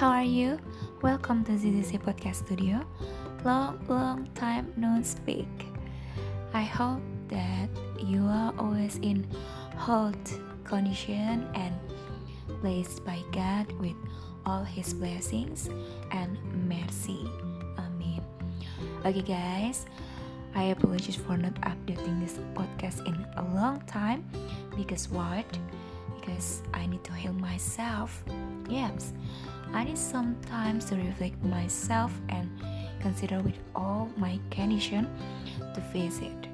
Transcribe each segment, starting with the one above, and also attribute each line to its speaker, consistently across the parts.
Speaker 1: How are you? Welcome to ZZC Podcast Studio. Long, long time no speak. I hope that you are always in health condition and blessed by God with all His blessings and mercy. Amen. Okay, guys. I apologize for not updating this podcast in a long time because what? Because I need to heal myself. Yes, I need some time to reflect myself and consider with all my condition to face it.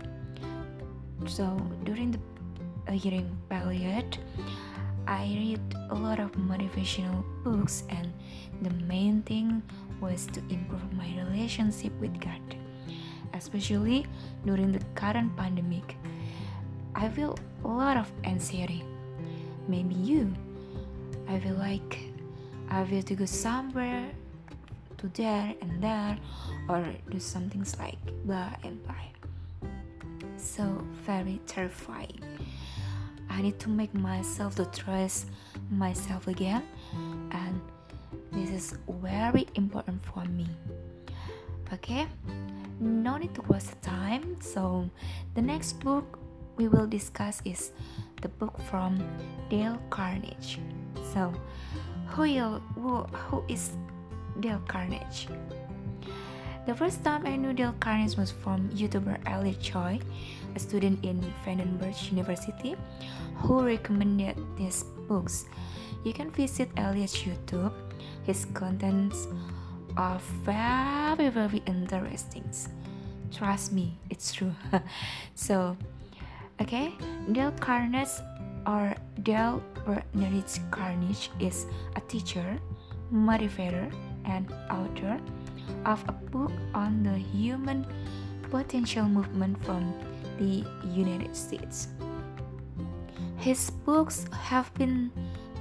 Speaker 1: So during the uh, hearing period, I read a lot of motivational books, and the main thing was to improve my relationship with God, especially during the current pandemic. I feel a lot of anxiety. Maybe you. I feel like I feel to go somewhere to there and there or do some things like blah and blah. So very terrifying. I need to make myself to trust myself again and this is very important for me. Okay? No need to waste time. So the next book we will discuss is the book from Dale Carnegie. So who, who, who is Dale Carnegie? The first time I knew Dale Carnegie was from YouTuber Elliot Choi, a student in Vandenberg University, who recommended these books. You can visit Elliot's YouTube. His contents are very, very interesting. Trust me, it's true. so, okay, Dale Carnegie or Dale Bernardine Carnegie is a teacher, motivator, and author of a book on the human potential movement from the United States. His books have been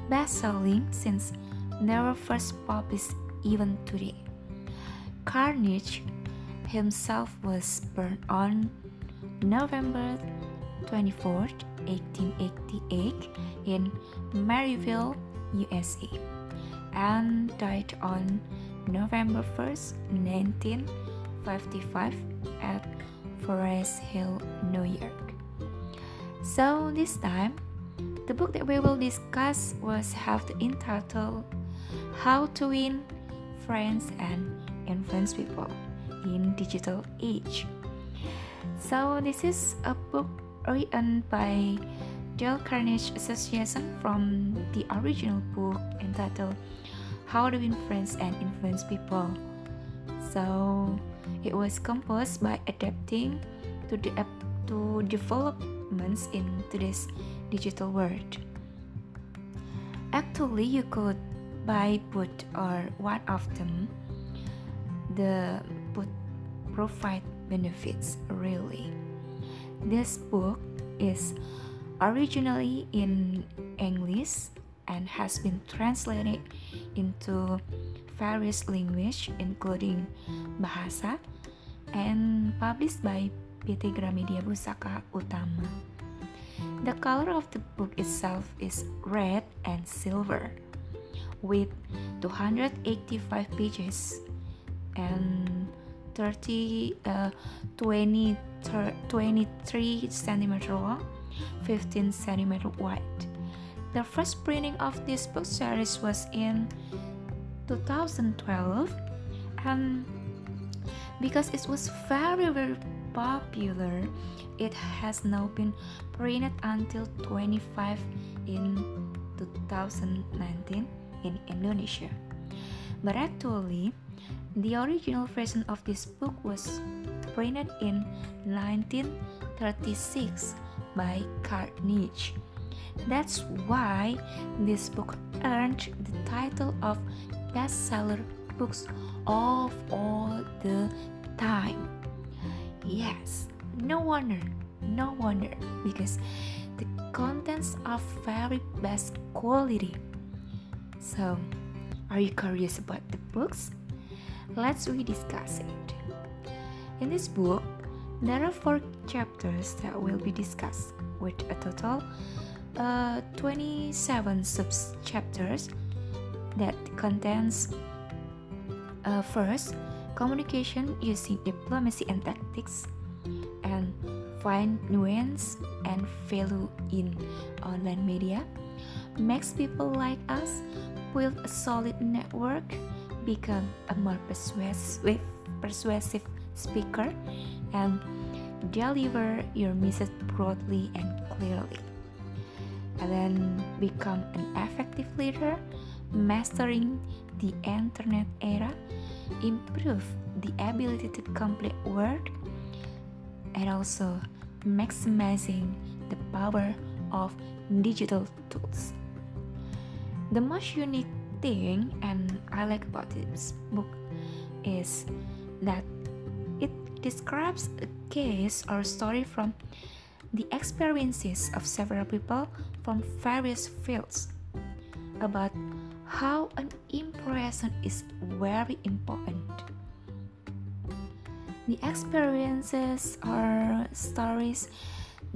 Speaker 1: best-selling since they were first published even today. Carnegie himself was born on November 24, 1888 in Maryville, USA, and died on November 1st, 1955 at Forest Hill, New York. So this time, the book that we will discuss was the entitled How to Win Friends and Influence People in Digital Age. So this is a book written by Dale Carnegie Association from the original book entitled How to Win Friends and Influence People. So it was composed by adapting to the to developments in today's digital world. Actually, you could buy both or one of them. The both provide benefits really. This book is originally in English and has been translated into various languages including Bahasa and published by PT Gramedia Pustaka Utama. The color of the book itself is red and silver with 285 pages and 30 uh, 20 23 centimeter long 15 centimeter wide. The first printing of this book series was in 2012 and because it was very very popular it has now been printed until 25 in 2019 in Indonesia. But actually the original version of this book was printed in 1936 by Carnegie. That's why this book earned the title of bestseller books of all the time. Yes, no wonder, no wonder, because the contents are very best quality. So, are you curious about the books? Let's we discuss it. In this book, there are four chapters that will be discussed, with a total uh, 27 sub chapters that contains uh, first communication using diplomacy and tactics and find nuance and value in online media makes people like us build a solid network become a more persuasive persuasive speaker and deliver your message broadly and clearly and then become an effective leader mastering the internet era improve the ability to complete work and also maximizing the power of digital tools. The most unique thing and I like about this book is that it describes a case or story from the experiences of several people from various fields about how an impression is very important. The experiences or stories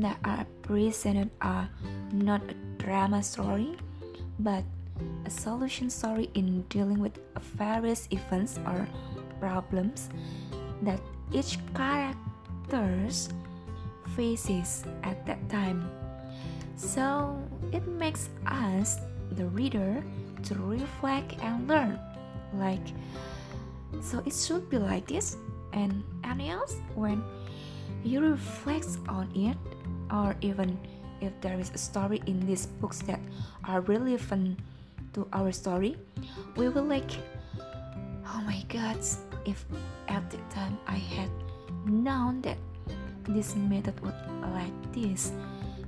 Speaker 1: that are presented are not a drama story, but a solution story in dealing with various events or problems that each characters faces at that time. So it makes us, the reader, to reflect and learn. Like, so it should be like this, and any else when you reflect on it, or even if there is a story in these books that are relevant to our story, we were like, oh my god, if at the time I had known that this method would like this,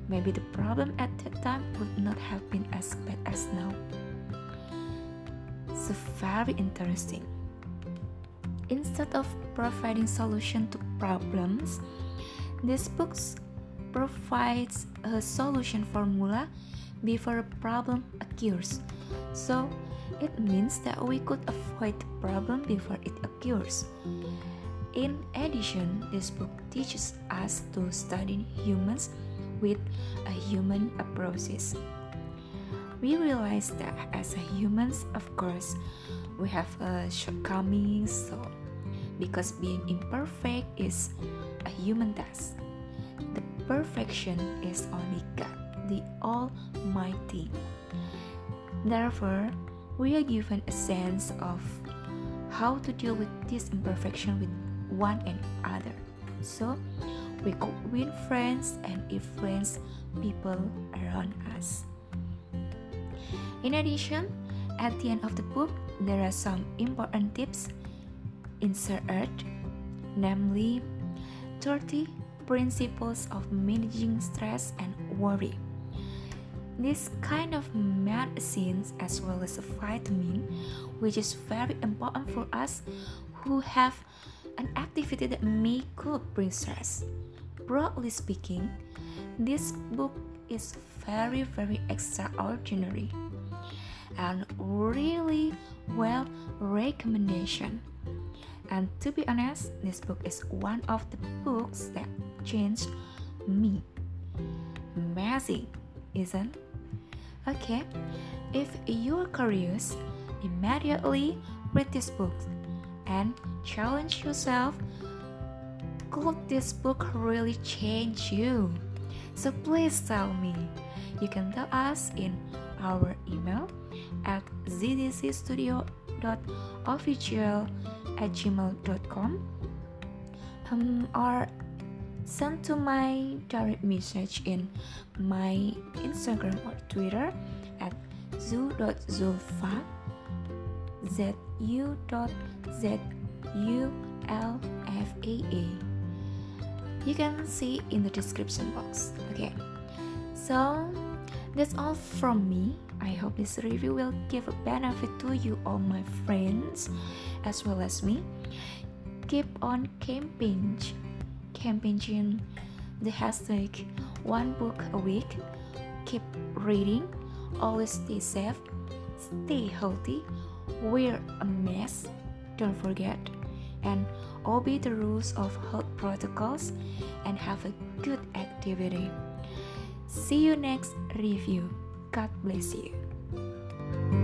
Speaker 1: maybe the problem at that time would not have been as bad as now so very interesting. Instead of providing solution to problems, this book provides a solution formula before a problem occurs. So it means that we could avoid the problem before it occurs. In addition, this book teaches us to study humans with a human approach we realize that as humans, of course, we have uh, shortcomings. So, because being imperfect is a human task, the perfection is only God, the Almighty. Therefore, we are given a sense of how to deal with this imperfection with one another. So, we could win friends and influence people around us. In addition, at the end of the book, there are some important tips inserted, namely 30 principles of managing stress and worry. This kind of medicines as well as a vitamin, which is very important for us who have an activity that may could bring stress. Broadly speaking, this book is very very extraordinary and really well recommendation. And to be honest, this book is one of the books that changed me. Amazing, isn't? Okay, if you're curious, immediately read this book and challenge yourself. Could this book really change you? So please tell me. You can tell us in our email at zzcstudio.official at gmail.com um, or send to my direct message in my Instagram or Twitter at zu.zulfaa z-u.z-u-l-f-a-a you can see in the description box. Okay. So that's all from me. I hope this review will give a benefit to you all my friends as well as me. Keep on camping, campaigning the hashtag one book a week. Keep reading, always stay safe, stay healthy, wear a mask, don't forget, and obey the rules of health protocols and have a good activity. See you next review. God bless you.